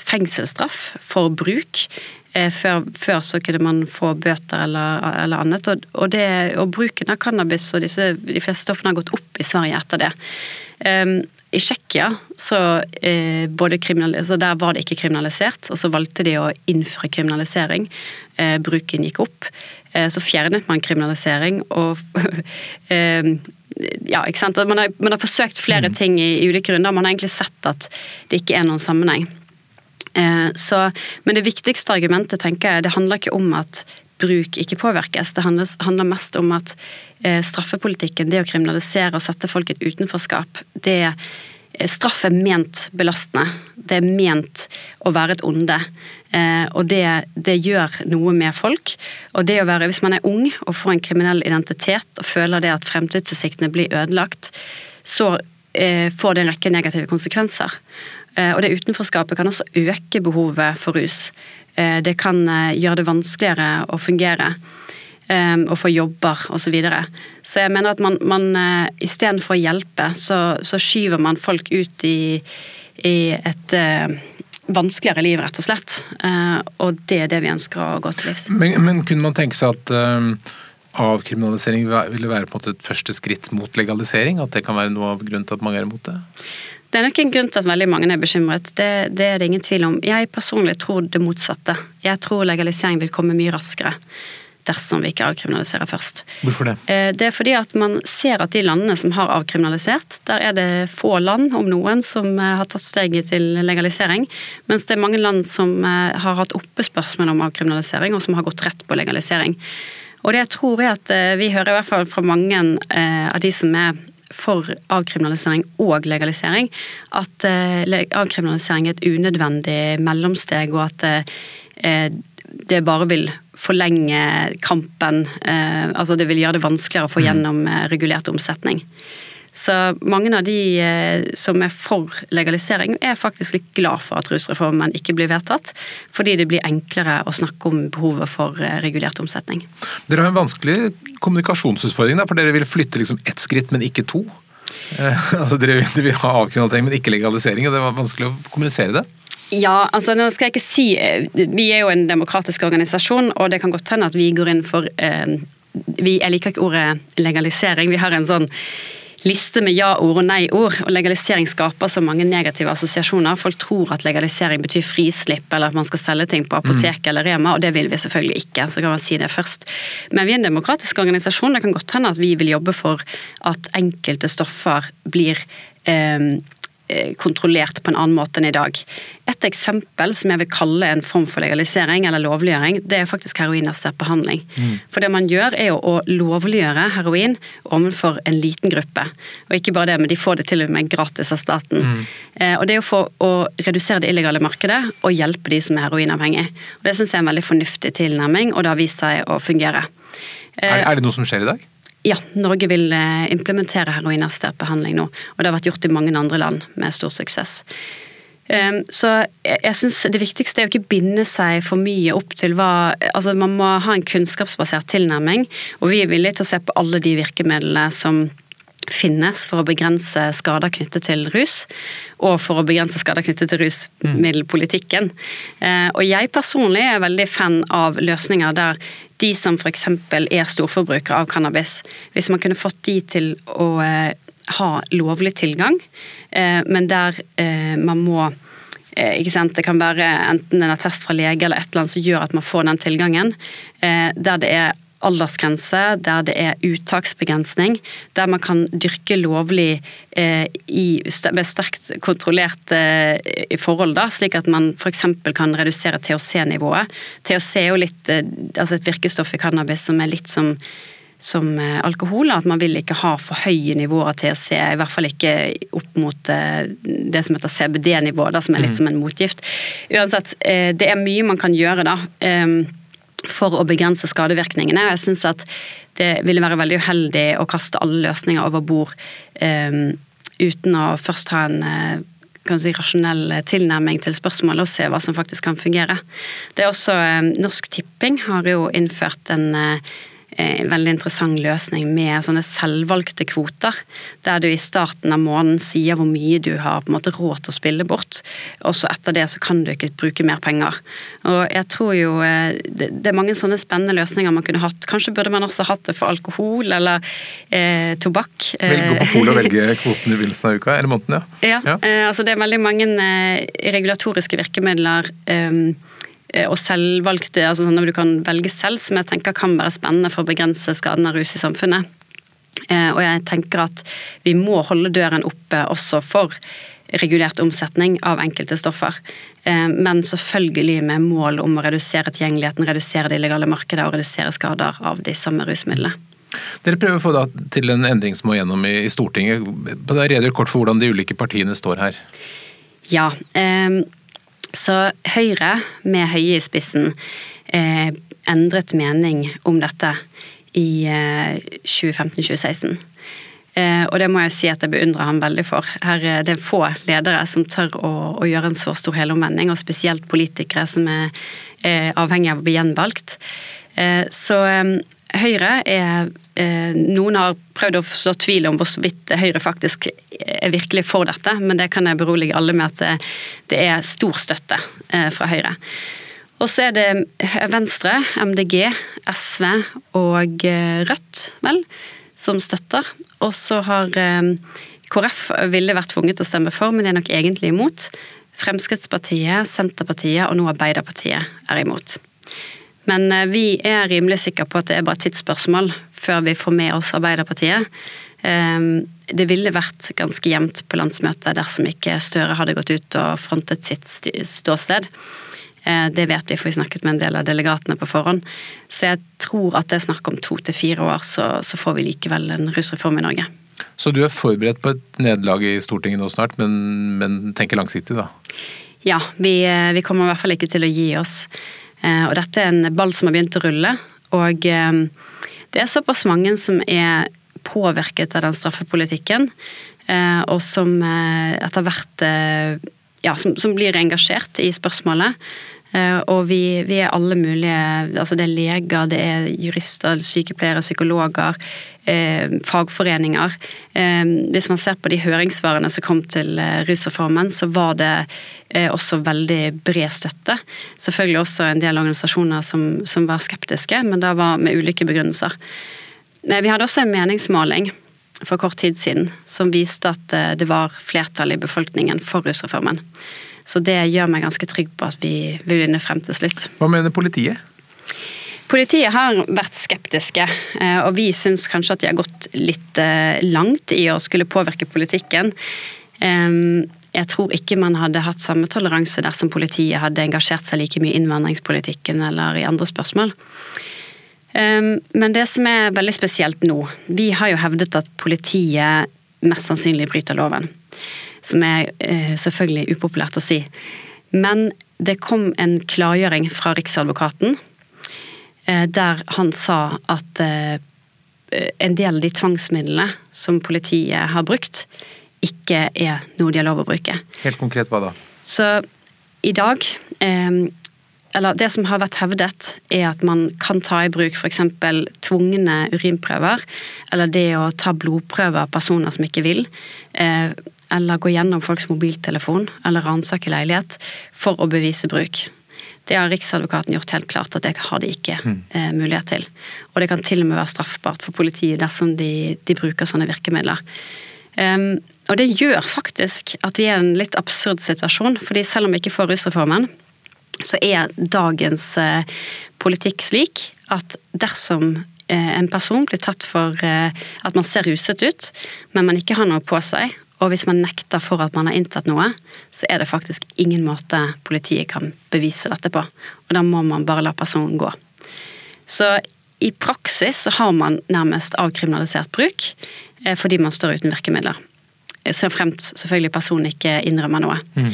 fengselsstraff for bruk. Eh, før, før, så kunne man få bøter eller, eller annet. Og, og, det, og, bruken av cannabis og disse, de fleste stoffene har gått opp i Sverige etter det. Um, i Tsjekkia så, eh, så der var det ikke kriminalisert, og så valgte de å innføre kriminalisering. Eh, bruken gikk opp. Eh, så fjernet man kriminalisering og eh, Ja, ikke sant. Man har, man har forsøkt flere mm. ting i, i, ulike runder. Man har egentlig sett at det ikke er noen sammenheng. Eh, så, men det viktigste argumentet tenker jeg, det handler ikke om at bruk ikke påvirkes. Det handler, mest om at eh, straffepolitikken, det å kriminalisere og sette folk i et utenforskap, det er Straff er ment belastende. Det er ment å være et onde. Eh, og det, det, gjør noe med folk. Og det å være, Hvis man er ung og får en kriminell identitet og føler det at fremtidsutsiktene blir ødelagt, så eh, får det en rekke negative konsekvenser. Eh, og det utenforskapet kan også øke behovet for rus. Eh, det kan eh, gjøre det vanskeligere å fungere og få jobber osv. Så, videre. så jeg mener at man, man istedenfor å hjelpe, så, så, skyver man folk ut i, i et vanskeligere liv, rett og slett. Og det er det vi ønsker å gå til livs. Men, men kunne man tenke seg at avkriminalisering ville være på en måte et første skritt mot legalisering? At det kan være noe av grunnen til at mange er imot det? Det er nok en grunn til at veldig mange er bekymret. Det, det, er det ingen tvil om. Jeg personlig tror det motsatte. Jeg tror legalisering vil komme mye raskere dersom vi ikke avkriminaliserer først. Hvorfor det? Eh, det er fordi at man ser at de landene som har avkriminalisert, der er det få land, om noen, som eh, har tatt steget til legalisering. Mens det er mange land som eh, har hatt oppe spørsmål om avkriminalisering, og som har gått rett på legalisering. Og det jeg tror er at vi hører i hvert fall fra mange av de som er for avkriminalisering og legalisering at eh, avkriminalisering er et unødvendig mellomsteg, og at eh, det bare vil forlenge kampen. Eh, altså det vil gjøre det vanskeligere å få mm. gjennom regulert omsetning. Så mange av de som er for legalisering, er faktisk litt glad for at rusreformen ikke blir vedtatt, fordi det blir enklere å snakke om behovet for regulert omsetning. Dere har en vanskelig kommunikasjonsutfordring, der, for dere vil flytte liksom ett skritt, men ikke to? Eh, altså Dere vil ha avkriminalisering, men ikke legalisering. og Det var vanskelig å kommunisere det? Ja, altså nå skal jeg ikke si eh, Vi er jo en demokratisk organisasjon, og det kan godt hende at vi går inn for eh, vi, Jeg liker ikke ordet legalisering. Vi har en sånn liste med ja-ord og nei-ord. og Legalisering skaper så mange negative assosiasjoner. Folk tror at legalisering betyr frislipp, eller at man skal selge ting på apotek mm. eller Rema, og det vil vi selvfølgelig ikke. så kan man si det først. Men vi er en demokratisk organisasjon. Det kan godt hende at vi vil jobbe for at enkelte stoffer blir eh, kontrollert på en annen måte enn i dag. Et eksempel som jeg vil kalle en form for legalisering eller lovliggjøring, det er faktisk heroinassistert behandling. Mm. For det man gjør er jo å lovliggjøre heroin overfor en liten gruppe. Og ikke bare det, men de får det til og med gratis av staten. Mm. Eh, og det er jo for å redusere det illegale markedet og hjelpe de som er heroinavhengige. Og Det syns jeg er en veldig fornuftig tilnærming, og det har vist seg å fungere. Er, er det noe som skjer i dag? Ja, Norge vil implementere heroinassistert behandling nå. Og det har vært gjort i mange andre land med stor suksess. Ehm, så jeg synes Det viktigste er å ikke binde seg for mye opp til hva altså Man må ha en kunnskapsbasert tilnærming, og vi er villige til å se på alle de virkemidlene som finnes for å begrense skader knyttet til rus, og for å begrense skader knyttet til rusmiddelpolitikken. Eh, og jeg personlig er veldig fan av løsninger der de som f.eks. er storforbrukere av cannabis, hvis man kunne fått de til å eh, ha lovlig tilgang, eh, men der man må? Det kan være enten en attest fra lege eller et eller annet som gjør at man får den tilgangen. Der det er aldersgrense, der det er uttaksbegrensning, der man kan dyrke lovlig eh, i, med sterkt kontrollerte eh, forhold, da, slik at man f.eks. kan redusere THC-nivået. THC er jo litt, eh, altså et virkestoff i cannabis som er litt som som eh, alkohol, at man vil ikke ha for høye nivåer av THC, i hvert fall ikke opp mot eh, det som heter CBD-nivå, som er litt mm. som en motgift. Uansett, eh, det er mye man kan gjøre, da. Ehm, for å begrense skadevirkningene. Jeg syns at det ville være veldig uheldig å kaste alle løsninger over bord um, uten å først ha en kan si, rasjonell tilnærming til spørsmålet og se hva som faktisk kan fungere. Det er også um, Norsk Tipping har jo innført en uh, en veldig interessant løsning med sånne selvvalgte kvoter. Der du i starten av måneden sier hvor mye du har på en måte råd til å spille bort. Og så etter det så kan du ikke bruke mer penger. Og jeg tror jo eh, Det er mange sånne spennende løsninger man kunne hatt. Kanskje burde man også hatt det for alkohol eller eh, tobakk. Velge på og velge kvoten i begynnelsen av uka eller måneden, ja. ja, ja. Eh, altså det er veldig mange eh, regulatoriske virkemidler. Eh, Eh, og selvvalgte, altså sånn at du kan velge selv, som jeg tenker kan være spennende for å begrense skaden av rus i samfunnet. Eh, og jeg tenker at vi må holde døren oppe også for regulert omsetning av enkelte stoffer. Eh, men selvfølgelig med mål om å redusere tilgjengeligheten, redusere det illegale markedet og redusere skader av de samme rusmidlene. Dere prøver å få da til en endring som må gjennom i Stortinget. Redegjør kort for hvordan de ulike partiene står her. Ja, eh, så Høyre, med Høie i spissen, eh, endret mening om dette i eh, 2015-2016. Eh, og det må jeg jo si at jeg beundrer ham veldig for. Her er det få ledere som tør å, å gjøre en så stor helomvending, og spesielt politikere som er, er avhengig av å bli gjenvalgt. Eh, så eh, Høyre er eh, Noen har prøvd å slå tvil om hvorvidt Høyre faktisk er virkelig for dette, men det kan jeg berolige alle med at det er stor støtte eh, fra Høyre. Og så er det Venstre, MDG, SV og eh, Rødt, vel, som støtter. Og så har KrF ville vært tvunget til å stemme for, men er nok egentlig imot. Fremskrittspartiet, Senterpartiet og nå Arbeiderpartiet er imot. Men eh, vi er rimelig sikre på at det er bare et tidsspørsmål før vi får med oss Arbeiderpartiet. Ehm, det ville vært ganske jevnt på landsmøtet dersom ikke Støre hadde gått ut og frontet sitt ståsted. Eh, det vet vi, for vi snakket med en del av delegatene på forhånd. Så jeg tror at det er snakk om to til fire år, så, så, får vi likevel en rusreform i Norge. Så du er forberedt på et nederlag i Stortinget nå snart, men, men tenker langsiktig, da? Ja, vi, eh, vi kommer i hvert fall ikke til å gi oss. Eh, og dette er en ball som har begynt å rulle. Og eh, det er såpass mange som er påvirket av den straffepolitikken, eh, og som etter hvert ja, som, som blir engasjert i spørsmålet. Og vi, vi, er alle mulige altså Det er leger, det er jurister, sykepleiere, psykologer, eh, fagforeninger. Eh, hvis man ser på de høringssvarene som kom til eh, rusreformen, så var det eh, også veldig bred støtte. Selvfølgelig også en del organisasjoner som, som var skeptiske, men det var med ulike begrunnelser. Vi hadde også en meningsmåling for kort tid siden som viste at eh, det var flertall i befolkningen for rusreformen. Så det gjør meg ganske trygg på at vi vil vinne frem til slutt. Hva mener politiet? Politiet har vært skeptiske, eh, og vi syns kanskje at de har gått litt eh, langt i å skulle påvirke politikken. Jeg tror ikke man hadde hatt samme toleranse dersom politiet hadde engasjert seg like mye i innvandringspolitikken eller i andre spørsmål. Men det som er veldig spesielt nå Vi har jo hevdet at politiet mest sannsynlig bryter loven. Som er eh, selvfølgelig upopulært å si. Men det kom en klargjøring fra Riksadvokaten Eh, der han sa at eh, en del av de tvangsmidlene som politiet har brukt, ikke er noe de har lov å bruke. Helt konkret hva da? Så i dag eller det som har vært hevdet, er at man kan ta i bruk f.eks. tvungne urinprøver, eller det å ta blodprøver av personer som ikke vil, eller gå gjennom folks mobiltelefon eller ransake leilighet for å bevise bruk. Det har Riksadvokaten gjort helt klart at det har de ikke mm. eh, mulighet til. Og det kan til og med være straffbart for politiet dersom de, de bruker sånne virkemidler. Um, og det gjør faktisk at vi er i en litt absurd situasjon, fordi selv om vi ikke får rusreformen, så er dagens eh, politikk slik at dersom eh, en person blir tatt for eh, at man ser ruset ut, men man ikke har noe på seg, og hvis man nekter for at man har inntatt noe, så er det faktisk ingen måte politiet kan bevise dette på. Og da må man bare la personen gå. Så i praksis så har man nærmest avkriminalisert bruk fordi man står uten virkemidler. Så fremt selvfølgelig personen ikke innrømmer noe. Mm.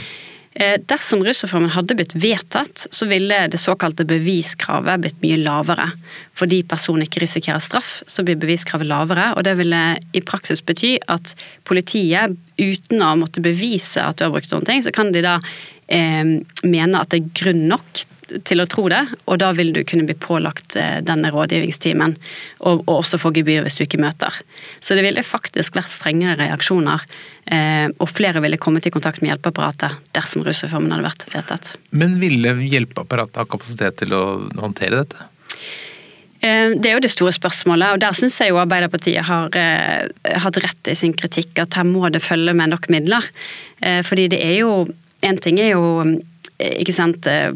Eh, dersom rusreformen hadde blitt vedtatt, så ville det såkalte beviskravet blitt mye lavere. Fordi personen ikke risikerer straff, så blir beviskravet lavere. Og det ville i praksis bety at politiet, uten å måtte bevise at du har brukt noen ting, så kan de da eh, mene at det er grunn nok til å tro det, og da vil du kunne bli pålagt eh, denne rådgivningstimen, og, og også få gebyr hvis du ikke møter. Så det ville faktisk vært strengere reaksjoner, eh, og flere ville kommet i kontakt med hjelpeapparatet dersom rusreformen hadde vært vedtatt. Men ville hjelpeapparatet ha kapasitet til å håndtere dette? Eh, det er jo det store spørsmålet, og der syns jeg jo Arbeiderpartiet har eh, hatt rett i sin kritikk, at her må det følge med nok midler. Eh, fordi det er jo En ting er jo ikke sant, eh,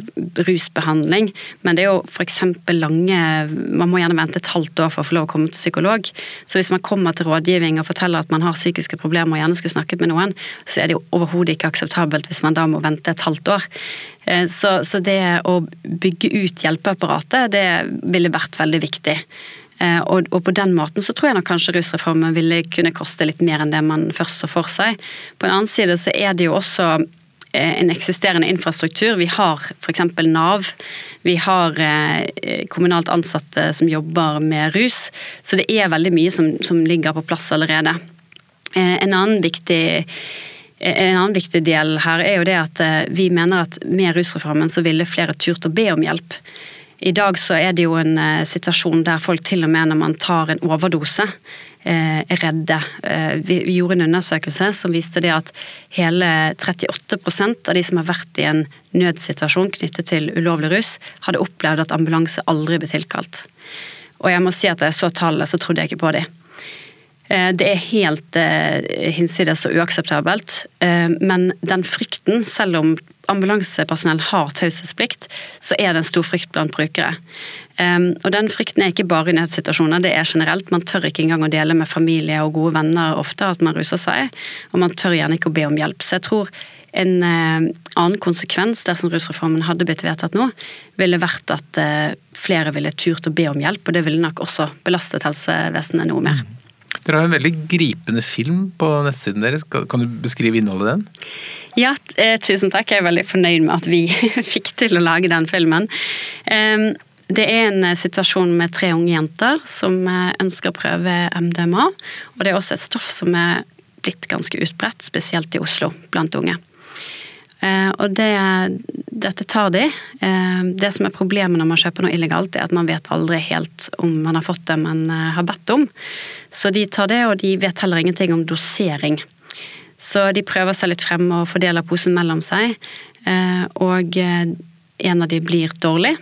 rusbehandling, men det er jo f.eks. lange Man må gjerne vente et halvt år for å få lov å komme til psykolog. Så hvis man kommer til rådgivning og forteller at man har psykiske problemer og gjerne skulle snakket med noen, så er det jo overhodet ikke akseptabelt hvis man da må vente et halvt år. Eh, så, så det å bygge ut hjelpeapparatet, det ville vært veldig viktig. Eh, og, og, på den måten så tror jeg nok kanskje rusreformen ville kunne koste litt mer enn det man først så for seg. På den annen side så er det jo også Eh, en eksisterende infrastruktur. Vi har f.eks. Nav. Vi har eh, kommunalt ansatte som jobber med rus. Så det er veldig mye som, som ligger på plass allerede. Eh, en annen viktig en annen viktig del her er jo det at vi mener at med rusreformen så ville flere turt å be om hjelp. I dag så er det jo en situasjon der folk til og med når man tar en overdose, Eh, er redde. Eh, vi gjorde en undersøkelse som viste det at hele 38% av de som har vært i en nødsituasjon knyttet til ulovlig rus, hadde opplevd at ambulanse aldri ble tilkalt. Og jeg må si at da jeg så tallet, så trodde jeg ikke på dem. Eh, det er helt hinsides og uakseptabelt. Men den frykten, selv om ambulansepersonell har taushetsplikt, så er det en stor frykt blant brukere. Og den frykten er ikke bare i nødsituasjoner, det er generelt. Man tør ikke engang å dele med familie og gode venner ofte at man ruser seg, og man tør gjerne ikke å be om hjelp. Så jeg tror en annen konsekvens dersom rusreformen hadde blitt vedtatt nå, ville vært at flere ville turt å be om hjelp, og det ville nok også belastet helsevesenet noe mer. Dere har en veldig gripende film på nettsiden deres. Kan du beskrive innholdet i den? Ja, eh, tusen takk. Jeg er veldig fornøyd med at vi fikk til å lage den filmen. Det er en eh, situasjon med tre unge jenter som eh, ønsker å prøve MDMA. Og det er også et stoff som er blitt ganske utbredt, spesielt i Oslo, blant unge. Eh, og det, dette tar de. Det som er problemet når man kjøper noe illegalt, er at man vet aldri helt om man har fått det man har bedt om. Så de tar det, og de vet heller ingenting om dosering. Så de prøver seg litt frem og fordeler posen mellom seg. Og en av de blir dårlig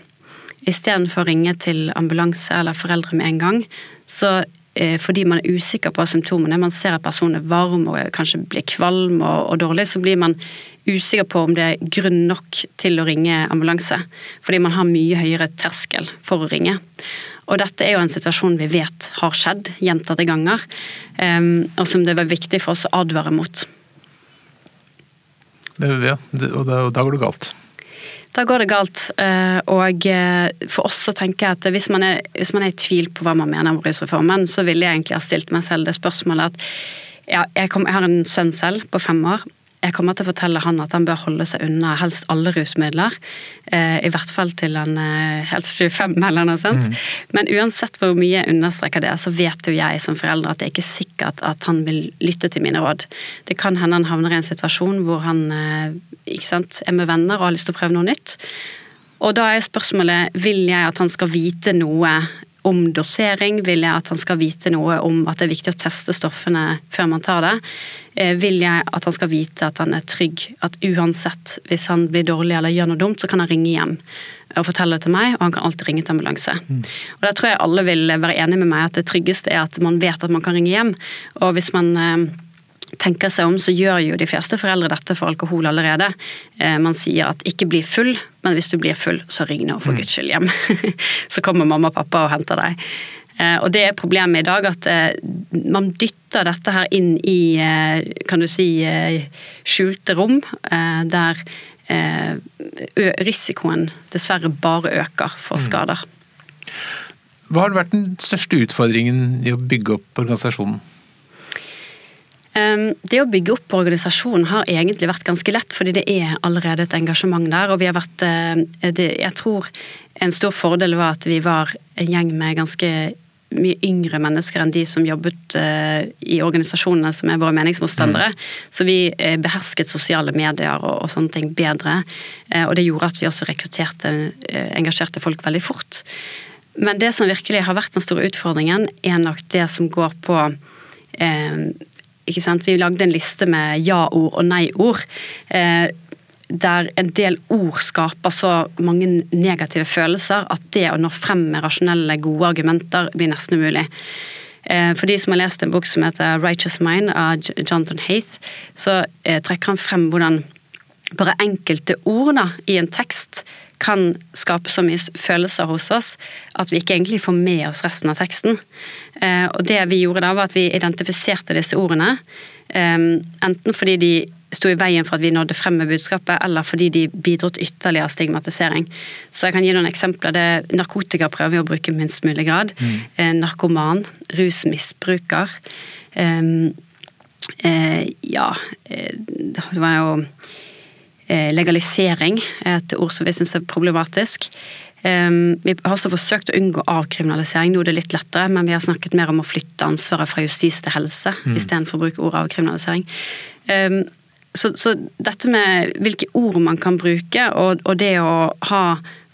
istedenfor å ringe til ambulanse eller foreldre med en gang, så eh, fordi man er usikker på symptomene, man ser at personen er varm og kanskje blir kvalm og, og, dårlig, så blir man usikker på om det er grunn nok til å ringe ambulanse. Fordi man har mye høyere terskel for å ringe. Og dette er jo en situasjon vi vet har skjedd gjentatte ganger, um, og som det var viktig for oss å advare mot. Ja, og da, da går det galt. Da går det galt. Eh, og eh, for oss så tenker jeg at hvis man, er, hvis man er i tvil på hva man mener om rusreformen, så ville jeg egentlig ha stilt meg selv det spørsmålet at ja, jeg, kom, jeg har en sønn selv på fem år. Jeg kommer til å fortelle han at han bør holde seg unna helst alle rusmidler. Eh, I hvert fall til han er helst 25 eller noe sånt. Mm. Men uansett hvor mye jeg understreker det, så vet jo jeg som forelder at det er ikke sikkert at han vil lytte til mine råd. Det kan hende han havner i en situasjon hvor han ikke sant, er med venner og har lyst til å prøve noe nytt. Og da er spørsmålet vil jeg at han skal vite noe om dosering? Vil jeg at han skal vite noe om at det er viktig å teste stoffene før man tar det? Eh, vil jeg at han skal vite at han er trygg, at uansett hvis han blir dårlig eller gjør noe dumt, så kan han ringe hjem og fortelle det til meg, og han kan alltid ringe til ambulanse. Mm. Og Der tror jeg alle vil være enig med meg at det tryggeste er at man vet at man kan ringe hjem. Og hvis man eh, tenker seg om, så gjør jo de fleste foreldre dette for alkohol allerede. Eh, man sier at ikke bli full, men hvis du blir full, så ring nå for mm. guds skyld hjem. så kommer mamma og pappa og henter deg. Eh, og det er problemet i dag at eh, man dytter dette her inn i, kan du si, skjulte rom, der risikoen dessverre bare øker for mm. skader. Hva har vært den største utfordringen i å bygge opp organisasjonen? Det å bygge opp organisasjonen har egentlig vært ganske lett, fordi det er allerede et engasjement der. Og vi har vært eh, Jeg tror en stor fordel var at vi var en gjeng med ganske mye yngre mennesker enn de som jobbet eh, i organisasjonene som er våre meningsmotstandere. Mm. Så vi eh, behersket sosiale medier og, og sånne ting bedre. Og det gjorde at vi også rekrutterte engasjerte folk veldig fort. Men det som virkelig har vært den store utfordringen, er nok det som går på ikke sant? Vi lagde en liste med ja-ord og nei-ord. Eh, der en del ord skaper så mange negative følelser at det å nå frem med rasjonelle, gode argumenter blir nesten umulig. Eh, for de som har lest en bok som heter 'Righteous Mind' av Jonathan Haith, så eh, trekker han frem hvordan bare enkelte ord da, i en tekst kan skape så mye følelser hos oss at vi ikke egentlig får med oss resten av teksten. Eh, og det vi gjorde da, var at vi identifiserte disse ordene. Eh, enten fordi de sto i veien for at vi nådde frem med budskapet, eller fordi de bidro til ytterligere stigmatisering. Så jeg kan gi noen eksempler. Det narkotika prøver vi å bruke minst mulig grad. Mm. Eh, narkoman. Rusmisbruker. ja Det var jo legalisering, et ord som vi syns er problematisk. Vi har også forsøkt å unngå avkriminalisering, nå er det litt lettere, men vi har snakket mer om å flytte ansvaret fra justis til helse, mm. istedenfor å bruke ordet avkriminalisering. Så, så, dette med hvilke ord man kan bruke, og, og det å ha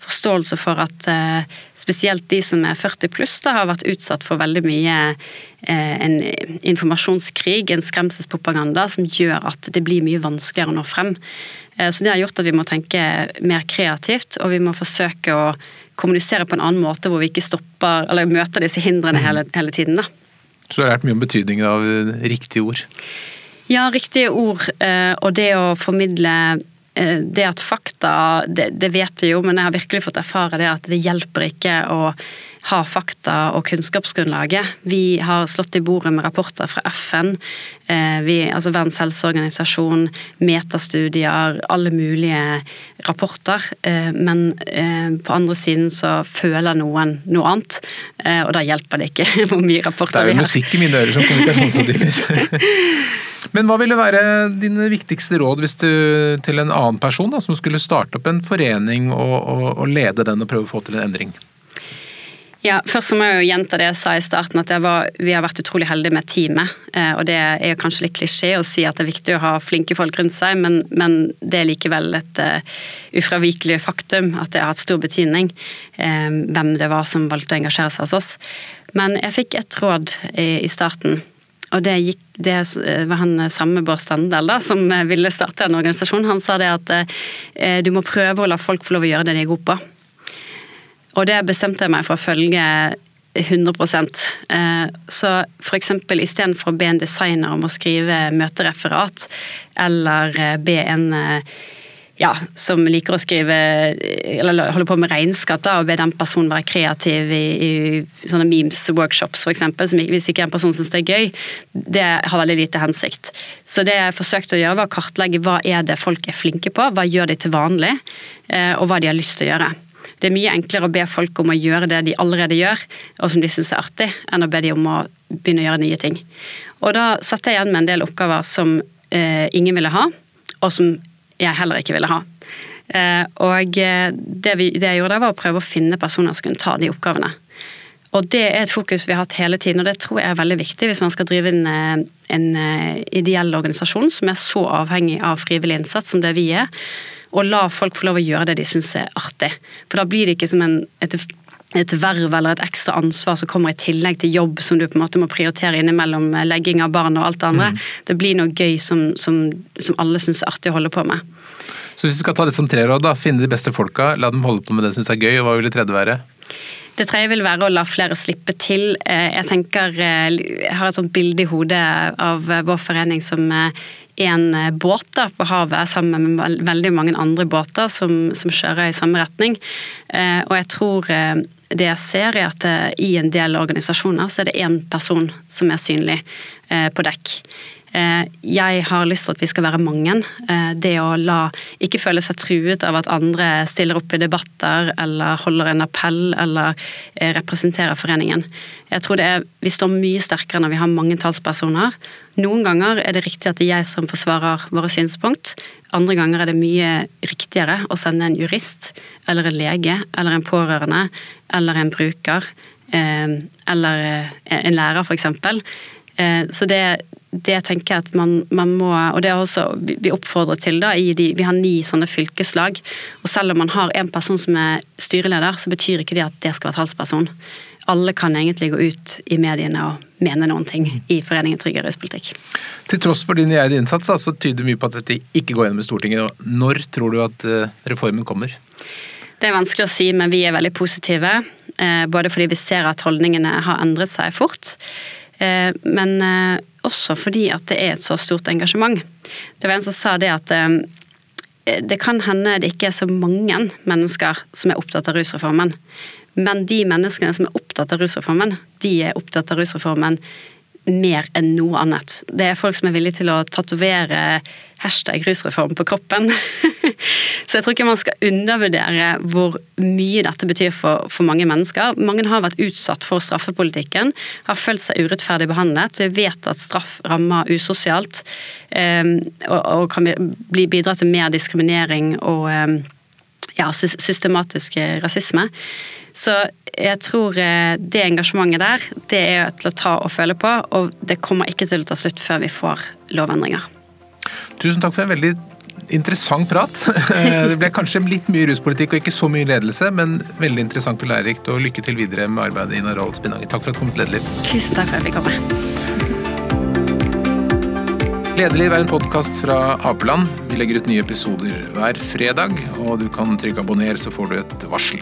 forståelse for at uh, spesielt de som er 40 pluss, da, har vært utsatt for veldig mye uh, en informasjonskrig, en skremselspropaganda, som gjør at det blir mye vanskeligere å nå frem. Uh, så det har gjort at vi må tenke mer kreativt, og vi må forsøke å kommunisere på en annen måte hvor vi ikke stopper, eller møter disse hindrene hele, hele tiden. da. Så du har lært mye om betydningen av riktige ord? Ja, riktige ord, og det å formidle Eh, det at fakta, det, det, vet vi jo, men jeg har virkelig fått erfare det at det hjelper ikke å ha fakta og kunnskapsgrunnlaget. Vi har slått i bordet med rapporter fra FN, eh, vi, altså Verdens helseorganisasjon, metastudier, alle mulige rapporter. Eh, men på andre siden så føler noen noe annet, og da hjelper det ikke hvor mye rapporter vi har. Det er jo musikk i mine ører som kommunikasjonsrådgiver. Men hva ville være dine viktigste råd hvis du til en annen person da, som skulle starte opp en forening og, og, og lede den og prøve å få til en endring? Ja, Først må jeg jo gjenta det jeg sa i starten, at var, vi har vært utrolig heldige med teamet. Eh, og Det er jo kanskje litt klisjé å si at det er viktig å ha flinke folk rundt seg, men, men det er likevel et uh, ufravikelig faktum at det har hatt stor betydning uh, hvem det var som valgte å engasjere seg hos oss. Men jeg fikk et råd i, i starten og det, gikk, det var han samme Bård Standel da, som ville starte en organisasjon. Han sa det at eh, du må prøve å la folk få lov å gjøre det de er gode på. Og det bestemte jeg meg for å følge 100 eh, Så f.eks. istedenfor å be en designer om å skrive møtereferat, eller eh, be en eh, ja, som liker å skrive eller holder på med regnskap, da, og be den personen være kreativ i, i sånne memes-workshops f.eks., hvis ikke en person syns det er gøy, det har veldig lite hensikt. Så det jeg forsøkte å gjøre, var å kartlegge hva er det folk er flinke på, hva gjør de til vanlig, og hva de har lyst til å gjøre. Det er mye enklere å be folk om å gjøre det de allerede gjør, og som de syns er artig, enn å be de om å begynne å gjøre nye ting. Og da satt jeg igjen med en del oppgaver som eh, ingen ville ha og som jeg heller ikke ville ha. Eh, og det, vi, det jeg gjorde, da, var å prøve å finne personer som kunne ta de oppgavene. Og det er et fokus vi har hatt hele tiden, og det tror jeg er veldig viktig hvis man skal drive en, en ideell organisasjon som er så avhengig av frivillig innsats som det vi er. Og la folk få lov å gjøre det de syns er artig. For da blir det ikke som en, et et verv eller et ekstra ansvar som kommer i tillegg til jobb som du på en måte må prioritere innimellom legging av barn og alt det andre. Mm. Det blir noe gøy som, som, som alle syns er artig å holde på med. Så hvis du skal ta det som tre råd, da, finne de beste folka, la dem holde på med det de syns er gøy, og hva vil det tredje være? Det tredje vil være å la flere slippe til. Eh, jeg tenker, eh, jeg har et sånt bilde i hodet av vår forening som en eh, båt da, på havet sammen med veldig mange andre båter som, som kjører i samme retning. Og jeg tror det jeg ser, er at i en del organisasjoner så er det én person som er synlig på dekk. Eh, jeg har lyst til at vi skal være mange. Eh, det å la ikke føle seg truet av at andre stiller opp i debatter eller holder en appell eller eh, representerer foreningen. Jeg tror det er, Vi står mye sterkere når vi har mange talspersoner. Noen ganger er det riktig at det er jeg som forsvarer våre synspunkt. Andre ganger er det mye riktigere å sende en jurist eller en lege eller en pårørende eller en bruker eller en lærer, f.eks. Så det, det tenker jeg at man, man, må Og det er også vi oppfordrer til da, i de, Vi har ni sånne fylkeslag. Og selv om man har en person som er styreleder, så betyr ikke det at det skal være talsperson. Alle kan egentlig gå ut i mediene og mene noen ting i Foreningen Trygg ruspolitikk. Til tross for din egen innsats, da, så tyder mye på at dette ikke går gjennom i Stortinget. Når tror du at eh, reformen kommer? Det er vanskelig å si, men vi er veldig positive. Eh, både fordi vi ser at holdningene har endret seg fort. Eh, men eh, også fordi at det er et så stort engasjement. Det var en som sa det at eh, det kan hende det ikke er så mange mennesker som er opptatt av rusreformen. Men de menneskene som er opptatt av rusreformen, de er opptatt av rusreformen mer enn noe annet. Det er folk som er villige til å tatovere hashtag rusreform på kroppen. Så jeg tror ikke man skal undervurdere hvor mye dette betyr for, for, mange mennesker. Mange har vært utsatt for straffepolitikken, har følt seg urettferdig behandlet. Vi vet at straff rammer usosialt um, og, og, kan bli, bidra til mer diskriminering og um, ja, systematisk rasisme. Så jeg tror eh, det engasjementet der, det er til å ta og føle på, og det kommer ikke til å ta slutt før vi får lovendringer. Tusen takk for en veldig interessant prat. Det ble kanskje litt mye ruspolitikk og ikke så mye ledelse, men veldig interessant og lærerikt. Og lykke til videre med arbeidet, Ina Rold Spinanger. Takk for at du kom til Lederliv. Tusen takk for at jeg fikk komme. Lederliv er en podkast fra Apeland. Vi legger ut nye episoder hver fredag, og du kan trykke abonner, så får du et varsel.